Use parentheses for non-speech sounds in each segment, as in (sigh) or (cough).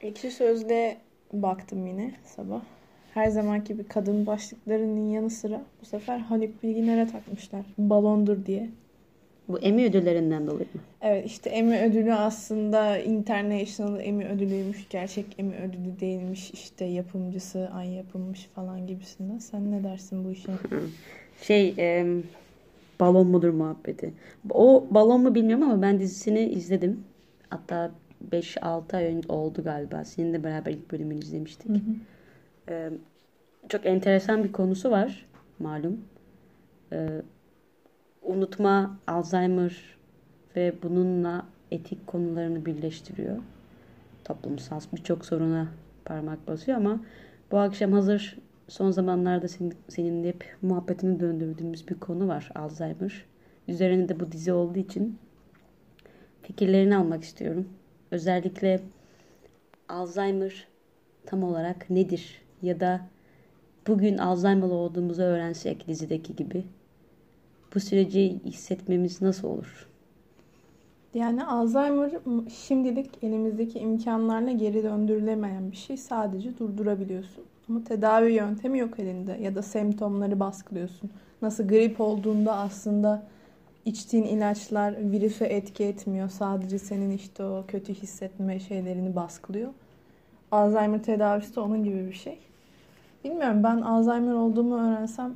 Ekşi Sözlüğe baktım yine sabah. Her zamanki gibi kadın başlıklarının yanı sıra bu sefer Haluk Bilginer'e takmışlar. Balondur diye. Bu Emmy ödüllerinden dolayı mı? Evet işte Emmy ödülü aslında International Emmy ödülüymüş. Gerçek Emmy ödülü değilmiş. İşte yapımcısı ay yapılmış falan gibisinden. Sen ne dersin bu işe? Şey e, balon mudur muhabbeti. O balon mu bilmiyorum ama ben dizisini izledim. Hatta 5-6 ay oldu galiba. Seninle beraber ilk bölümünü izlemiştik. E, çok enteresan bir konusu var malum. E, unutma, Alzheimer ve bununla etik konularını birleştiriyor. Toplumsal birçok soruna parmak basıyor ama bu akşam hazır son zamanlarda senin, seninle hep muhabbetini döndürdüğümüz bir konu var Alzheimer. Üzerine de bu dizi olduğu için fikirlerini almak istiyorum. Özellikle Alzheimer tam olarak nedir? Ya da bugün Alzheimer olduğumuzu öğrensek dizideki gibi bu süreci hissetmemiz nasıl olur? Yani Alzheimer şimdilik elimizdeki imkanlarla geri döndürülemeyen bir şey. Sadece durdurabiliyorsun. Ama tedavi yöntemi yok elinde ya da semptomları baskılıyorsun. Nasıl grip olduğunda aslında içtiğin ilaçlar virüse etki etmiyor. Sadece senin işte o kötü hissetme şeylerini baskılıyor. Alzheimer tedavisi de onun gibi bir şey. Bilmiyorum ben Alzheimer olduğumu öğrensem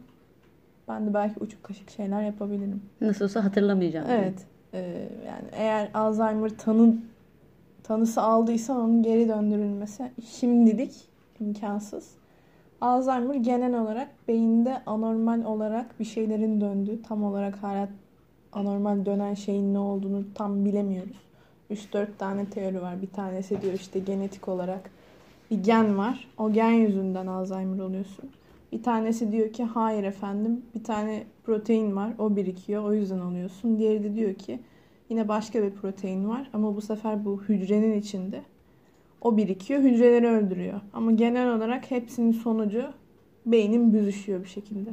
ben de belki uçuk kaşık şeyler yapabilirim. Nasıl olsa hatırlamayacağım. Evet. E, yani eğer Alzheimer tanı tanısı aldıysan onun geri döndürülmesi şimdilik imkansız. Alzheimer genel olarak beyinde anormal olarak bir şeylerin döndüğü, tam olarak hala anormal dönen şeyin ne olduğunu tam bilemiyoruz. 3-4 tane teori var. Bir tanesi diyor işte genetik olarak bir gen var. O gen yüzünden Alzheimer oluyorsun. Bir tanesi diyor ki hayır efendim bir tane protein var o birikiyor o yüzden oluyorsun. Diğeri de diyor ki yine başka bir protein var ama bu sefer bu hücrenin içinde. O birikiyor hücreleri öldürüyor. Ama genel olarak hepsinin sonucu beynin büzüşüyor bir şekilde.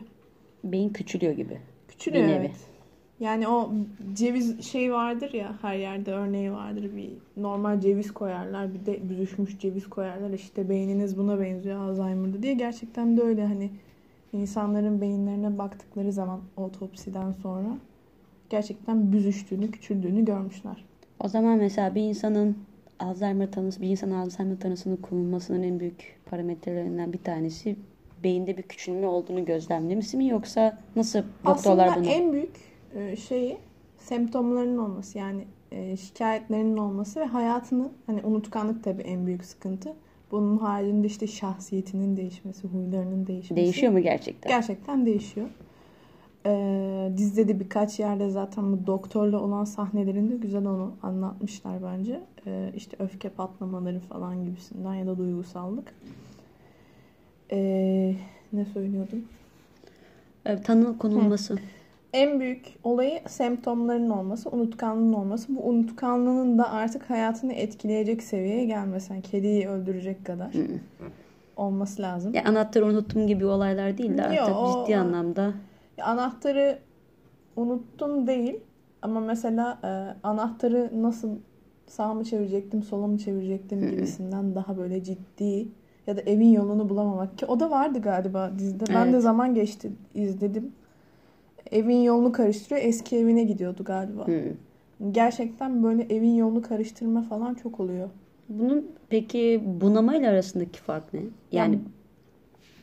Beyin küçülüyor gibi. Küçülüyor bir nevi. evet. Yani o ceviz şey vardır ya her yerde örneği vardır bir normal ceviz koyarlar bir de büzüşmüş ceviz koyarlar işte beyniniz buna benziyor Alzheimer'da diye gerçekten de öyle hani insanların beyinlerine baktıkları zaman otopsiden sonra gerçekten büzüştüğünü küçüldüğünü görmüşler. O zaman mesela bir insanın Alzheimer tanısı, bir insan Alzheimer tanısının konulmasının en büyük parametrelerinden bir tanesi beyinde bir küçülme olduğunu gözlemlemesi mi yoksa nasıl doktorlar Aslında bunu? en büyük şeyi semptomlarının olması yani e, şikayetlerinin olması ve hayatını hani unutkanlık tabii en büyük sıkıntı. Bunun haricinde işte şahsiyetinin değişmesi, huylarının değişmesi. Değişiyor mu gerçekten? Gerçekten değişiyor. Ee, dizide de birkaç yerde zaten bu doktorla olan sahnelerinde güzel onu anlatmışlar bence. Ee, işte öfke patlamaları falan gibisinden ya da duygusallık. Ee, ne söylüyordum? Evet, tanı konulması. Hı en büyük olayı semptomların olması, unutkanlığın olması. Bu unutkanlığın da artık hayatını etkileyecek seviyeye gelmesi. Yani kediyi öldürecek kadar olması lazım. Ya anahtarı unuttum gibi olaylar değil de artık Yo, ciddi o, anlamda. Ya anahtarı unuttum değil ama mesela e, anahtarı nasıl sağa mı çevirecektim, sola mı çevirecektim gibisinden daha böyle ciddi ya da evin yolunu bulamamak ki o da vardı galiba dizide. Evet. Ben de zaman geçti izledim evin yolunu karıştırıyor. Eski evine gidiyordu galiba. Hmm. Gerçekten böyle evin yolunu karıştırma falan çok oluyor. Bunun peki bunama ile arasındaki fark ne? Yani, yani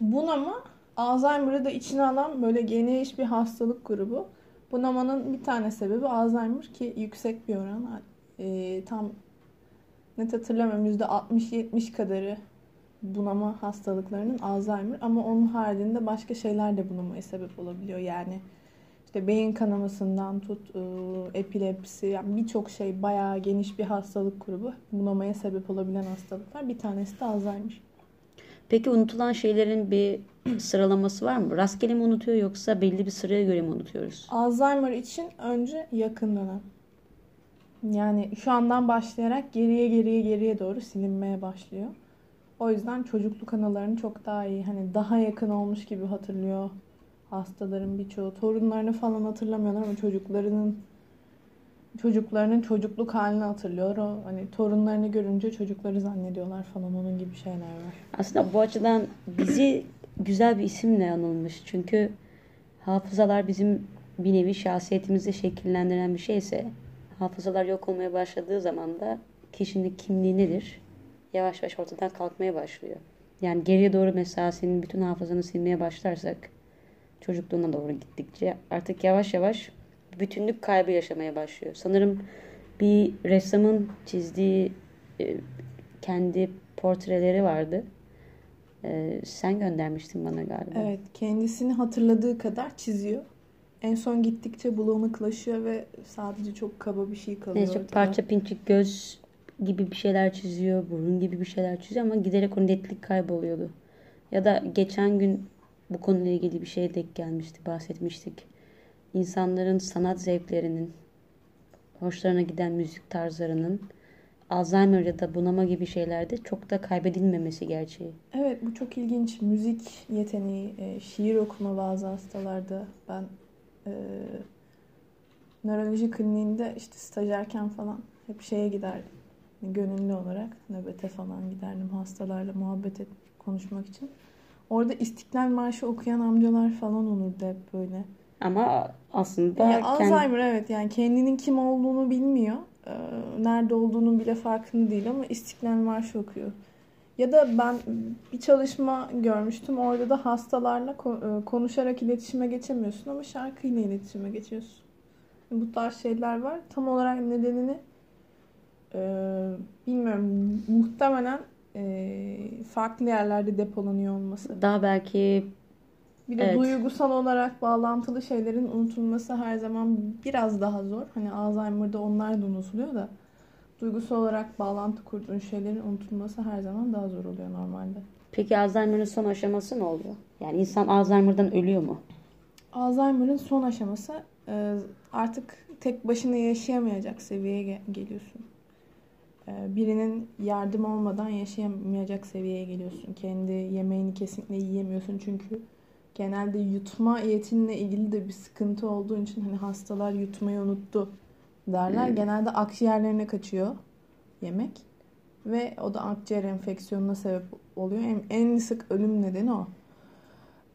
bunama Alzheimer'ı da içine alan böyle geniş bir hastalık grubu. Bunamanın bir tane sebebi Alzheimer ki yüksek bir oran. E, tam net hatırlamıyorum %60-70 kadarı bunama hastalıklarının Alzheimer ama onun haricinde başka şeyler de bunamaya sebep olabiliyor. Yani işte beyin kanamasından tut, e, epilepsi, yani birçok şey bayağı geniş bir hastalık grubu. Bunamaya sebep olabilen hastalıklar. Bir tanesi de Alzheimer. Peki unutulan şeylerin bir (clears throat) sıralaması var mı? Rastgele mi unutuyor yoksa belli bir sıraya göre mi unutuyoruz? Alzheimer için önce yakın dönem. Yani şu andan başlayarak geriye geriye geriye doğru silinmeye başlıyor. O yüzden çocukluk anılarını çok daha iyi hani daha yakın olmuş gibi hatırlıyor hastaların birçoğu torunlarını falan hatırlamıyorlar ama çocuklarının çocuklarının çocukluk halini hatırlıyor. O hani torunlarını görünce çocukları zannediyorlar falan onun gibi şeyler var. Aslında bu açıdan bizi güzel bir isimle anılmış. Çünkü hafızalar bizim bir nevi şahsiyetimizi şekillendiren bir şeyse hafızalar yok olmaya başladığı zaman da kişinin kimliği nedir? Yavaş yavaş ortadan kalkmaya başlıyor. Yani geriye doğru mesela senin bütün hafızanı silmeye başlarsak çocukluğuna doğru gittikçe artık yavaş yavaş bütünlük kaybı yaşamaya başlıyor. Sanırım bir ressamın çizdiği e, kendi portreleri vardı. E, sen göndermiştin bana galiba. Evet, kendisini hatırladığı kadar çiziyor. En son gittikçe bulanıklaşıyor ve sadece çok kaba bir şey kalıyor. Neyse parça pinçik göz gibi bir şeyler çiziyor, burun gibi bir şeyler çiziyor ama giderek o netlik kayboluyordu. Ya da geçen gün bu konuyla ilgili bir şeye denk gelmişti, bahsetmiştik. İnsanların sanat zevklerinin, hoşlarına giden müzik tarzlarının Alzheimer ya da bunama gibi şeylerde çok da kaybedilmemesi gerçeği. Evet, bu çok ilginç. Müzik yeteneği, e, şiir okuma bazı hastalarda. Ben e, nöroloji kliniğinde işte stajyerken falan hep şeye giderdim. Gönüllü olarak nöbete falan giderdim hastalarla muhabbet et, konuşmak için. Orada İstiklal Marşı okuyan amcalar falan olurdu hep böyle. Ama aslında Yani kendi- Alzheimer evet yani kendinin kim olduğunu bilmiyor. Ee, Nerede olduğunun bile farkında değil ama İstiklal Marşı okuyor. Ya da ben bir çalışma görmüştüm. Orada da hastalarla e, konuşarak iletişime geçemiyorsun ama şarkıyla iletişime geçiyorsun. Bu tarz şeyler var. Tam olarak nedenini e, bilmiyorum. Muhtemelen e, farklı yerlerde depolanıyor olması. daha belki Bir de Evet. duygusal olarak bağlantılı şeylerin unutulması her zaman biraz daha zor. Hani Alzheimer'da onlar da unutuluyor da duygusal olarak bağlantı kurduğun şeylerin unutulması her zaman daha zor oluyor normalde. peki Alzheimer'ın son aşaması ne oluyor? Yani insan Alzheimer'dan ölüyor mu? Alzheimer'ın son aşaması e, artık tek başına yaşayamayacak seviyeye ge- geliyorsun. E, Birinin yardım olmadan yaşayamayacak seviyeye geliyorsun. Kendi yemeğini kesinlikle yiyemiyorsun çünkü genelde yutma yetinle ilgili de bir sıkıntı olduğu için hani hastalar yutmayı unuttu derler. Genelde akciğerlerine kaçıyor yemek ve o da akciğer enfeksiyonuna sebep oluyor. En, en sık ölüm nedeni o.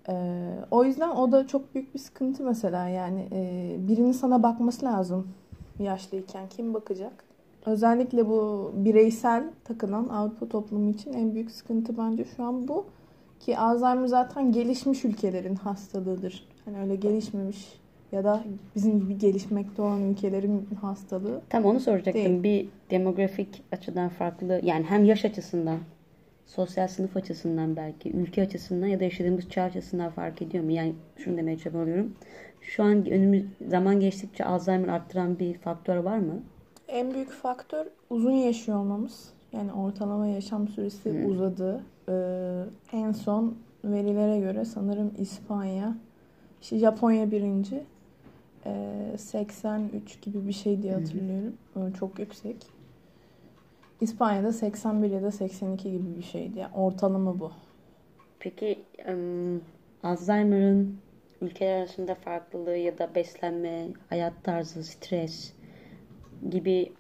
Ee, o yüzden o da çok büyük bir sıkıntı mesela yani e, birinin sana bakması lazım yaşlıyken kim bakacak? Özellikle bu bireysel takılan Avrupa toplumu için en büyük sıkıntı bence şu an bu ki Alzheimer zaten gelişmiş ülkelerin hastalığıdır. Hani öyle gelişmemiş ya da bizim gibi gelişmekte olan ülkelerin hastalığı. Tam onu soracaktım. Değil. Bir demografik açıdan farklı yani hem yaş açısından, sosyal sınıf açısından belki, ülke açısından ya da yaşadığımız çağ açısından fark ediyor mu? Yani şunu demeye çabalıyorum. Şu an önümüz zaman geçtikçe Alzheimer arttıran bir faktör var mı? En büyük faktör uzun yaşıyor olmamız. Yani ortalama yaşam süresi Hmm. uzadı. Ee, en son verilere göre sanırım İspanya, işte Japonya birinci. Ee, 83 gibi bir şey diye hatırlıyorum. Ee, çok yüksek. İspanya'da 81 ya da 82 gibi bir şeydi. Yani ortalama bu. Peki em, Alzheimer'ın ülkeler arasında farklılığı ya da beslenme, hayat tarzı, stres gibi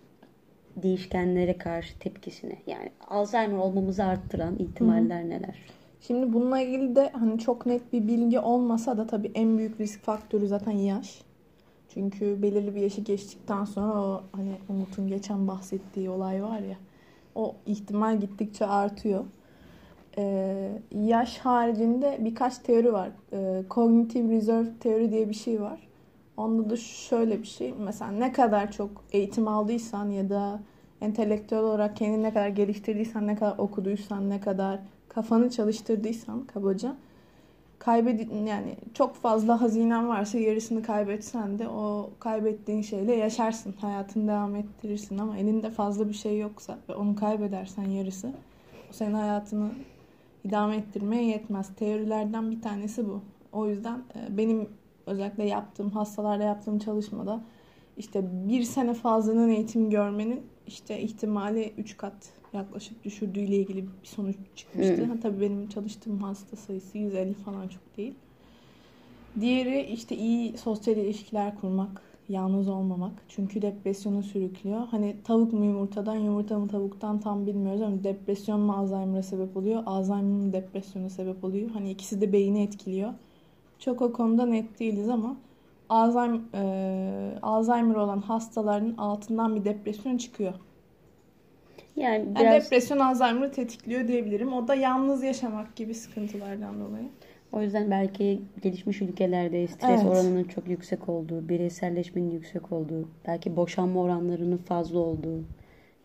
değişkenlere karşı tepkisine yani Alzheimer olmamızı arttıran ihtimaller neler? Şimdi bununla ilgili de hani çok net bir bilgi olmasa da tabii en büyük risk faktörü zaten yaş. Çünkü belirli bir yaşı geçtikten sonra o hani Umut'un geçen bahsettiği olay var ya o ihtimal gittikçe artıyor. Ee, yaş haricinde birkaç teori var. Ee, Cognitive Reserve teori diye bir şey var. Onda da şöyle bir şey. Mesela ne kadar çok eğitim aldıysan ya da entelektüel olarak kendini ne kadar geliştirdiysen, ne kadar okuduysan, ne kadar kafanı çalıştırdıysan kabaca kaybedi yani çok fazla hazinen varsa yarısını kaybetsen de o kaybettiğin şeyle yaşarsın. Hayatını devam ettirirsin ama elinde fazla bir şey yoksa ve onu kaybedersen yarısı o senin hayatını idame ettirmeye yetmez. Teorilerden bir tanesi bu. O yüzden e, benim özellikle yaptığım hastalarla yaptığım çalışmada işte bir sene fazladan eğitim görmenin işte ihtimali 3 kat yaklaşık düşürdüğüyle ilgili bir sonuç çıkmıştı. Hmm. Ha, tabii benim çalıştığım hasta sayısı 150 falan çok değil. Diğeri işte iyi sosyal ilişkiler kurmak, yalnız olmamak. Çünkü depresyona sürüklüyor. Hani tavuk mu yumurtadan, yumurta mı tavuktan tam bilmiyoruz ama depresyon mu Alzheimer'a sebep oluyor, Alzheimer mı depresyona sebep oluyor. Hani ikisi de beyni etkiliyor. Çok o konuda net değiliz ama Alzheimer, e, Alzheimer olan hastaların altından bir depresyon çıkıyor. Yani Yani biraz depresyon Alzheimer'ı tetikliyor diyebilirim. O da yalnız yaşamak gibi sıkıntılardan dolayı. o yüzden belki gelişmiş ülkelerde stres Evet. oranının çok yüksek olduğu, bireyselleşmenin yüksek olduğu, belki boşanma oranlarının fazla olduğu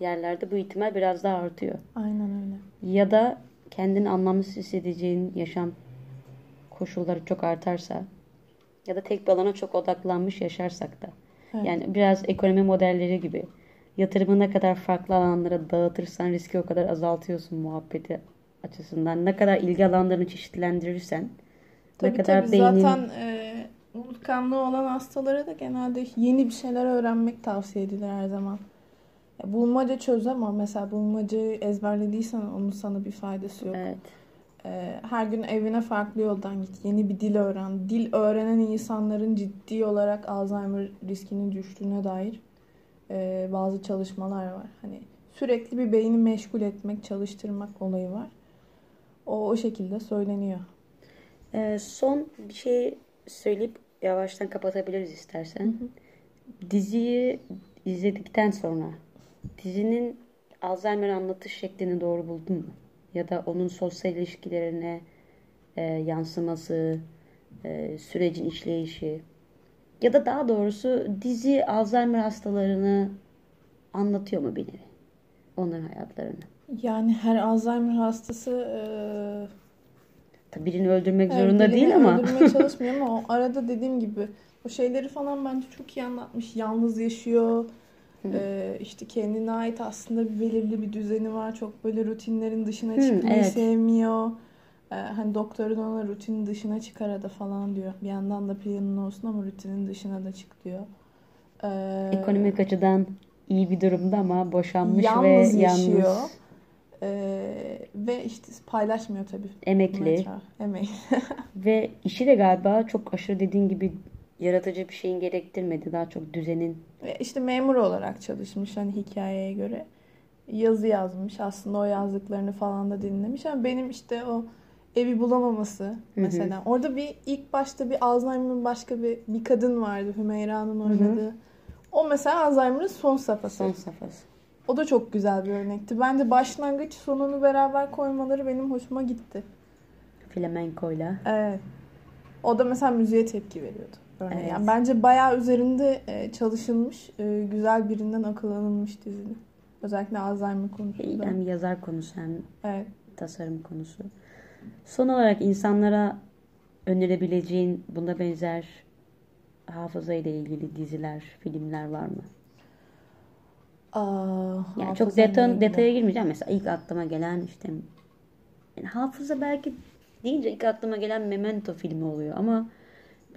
yerlerde bu ihtimal biraz daha artıyor. Aynen öyle. Ya da kendini anlamsız hissedeceğin yaşam koşulları çok artarsa ya da tek bir alana çok odaklanmış yaşarsak da. Evet. Yani biraz ekonomi modelleri gibi. Yatırımı ne kadar farklı alanlara dağıtırsan riski o kadar azaltıyorsun muhabbeti açısından. Ne kadar ilgi alanlarını çeşitlendirirsen Tabii ne kadar tabii beynin zaten e, unutkanlığı olan hastalara da genelde yeni bir şeyler öğrenmek tavsiye edilir her zaman. Ya, bulmaca çöz ama mesela bulmacayı ezberlediysen onun sana bir faydası yok. evet. E, her gün evine farklı yoldan git. Yeni bir dil öğren. Dil öğrenen insanların ciddi olarak Alzheimer riskinin düştüğüne dair e, bazı çalışmalar var. Hani sürekli bir beyni meşgul etmek, çalıştırmak olayı var. O o şekilde söyleniyor. Ee, son bir şey söyleyip yavaştan kapatabiliriz istersen. Diziyi izledikten sonra dizinin Alzheimer anlatış şeklini doğru buldun mu? Ya da onun sosyal ilişkilerine e, yansıması, e, sürecin işleyişi ya da daha doğrusu dizi Alzheimer hastalarını anlatıyor mu bir nevi? Onların hayatlarını. Yani her Alzheimer hastası Tabii birini öldürmek e, zorunda birini değil ama. öldürmeye (laughs) çalışmıyor ama o arada dediğim gibi o şeyleri falan bence çok iyi anlatmış. Yalnız yaşıyor. E, işte kendine ait aslında bir belirli bir düzeni var. Çok böyle rutinlerin dışına çıkmayı evet. sevmiyor. E, hani doktorun ona rutinin dışına çık arada falan diyor. Bir yandan da planın olsun ama rutinin dışına da çık diyor. E, Ekonomik açıdan iyi bir durumda ama boşanmış yalnız ve yaşıyor. yalnız E, ve işte paylaşmıyor tabii. emekli Emekli. (laughs) ve işi de galiba çok aşırı dediğin gibi yaratıcı bir şeyin gerektirmedi. Daha çok düzenin. Ve işte memur olarak çalışmış hani hikayeye göre. Yazı yazmış. Aslında o yazdıklarını falan da dinlemiş ama benim işte o evi bulamaması mesela. Orada bir ilk başta bir Alzheimer'ın başka bir bir kadın vardı Hümeyra'nın oynadığı. O mesela Alzheimer'ın son safhası. Son safhası. O da çok güzel bir örnekti. Bence başlangıç sonunu beraber koymaları benim hoşuma gitti. Flamenco'yla. Evet. O da mesela müziğe tepki veriyordu. Örneğin. Evet. Yani bence bayağı üzerinde e, çalışılmış, e, güzel birinden akıl alınmış dizinin. Özellikle Alzheimer konusunda. Hem yazar konusu hem Evet. tasarım konusu. Son olarak insanlara önerebileceğin buna benzer hafıza ile ilgili diziler, filmler var mı? Aa, Yani çok detay, detaya girmeyeceğim. Mesela ilk aklıma gelen işte yani hafıza belki deyince ilk aklıma gelen Memento filmi oluyor ama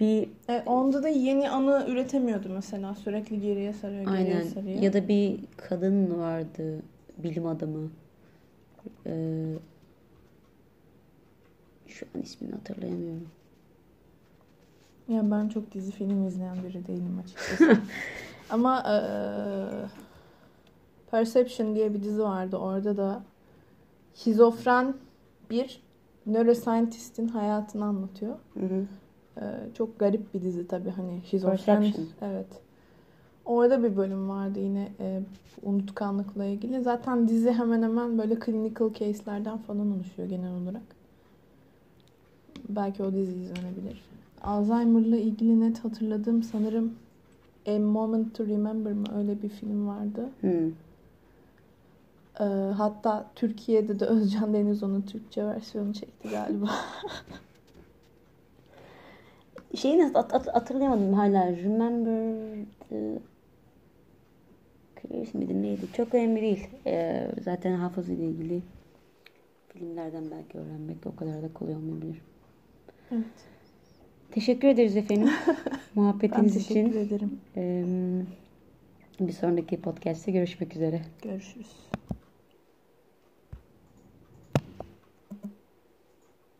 bir E, onda da yeni anı üretemiyordu mesela. Sürekli geriye sarıyor, geriye aynen sarıyor. ya da bir kadın vardı bilim adamı Ee, şu an ismini hatırlayamıyorum. Ya ben çok dizi film izleyen biri değilim açıkçası. (laughs) Ama e, Perception diye bir dizi vardı. Orada da şizofren bir neuroscientist'in hayatını anlatıyor. Hı hı. E, çok garip bir dizi tabii hani şizofren. Evet. Orada bir bölüm vardı yine e, unutkanlıkla ilgili. Zaten dizi hemen hemen böyle clinical case'lerden falan oluşuyor genel olarak. Belki o dizi izlenebilir. Alzheimer'la ilgili net hatırladığım sanırım A Moment to Remember mı öyle bir film vardı. Hı. Ee, hatta Türkiye'de de (laughs) Özcan Deniz onun Türkçe versiyonu çekti galiba. (laughs) Şeyi nasıl at- at- hatırlayamadım hala. Remember the Clears miydi neydi? Çok önemli değil. Ee, zaten hafıza ile ilgili filmlerden belki öğrenmek o kadar da kolay olmayabilir. evet. Teşekkür ederiz efendim (laughs) Ben muhabbetiniz teşekkür için. ederim. Ee, bir sonraki podcast'te görüşmek üzere. Görüşürüz.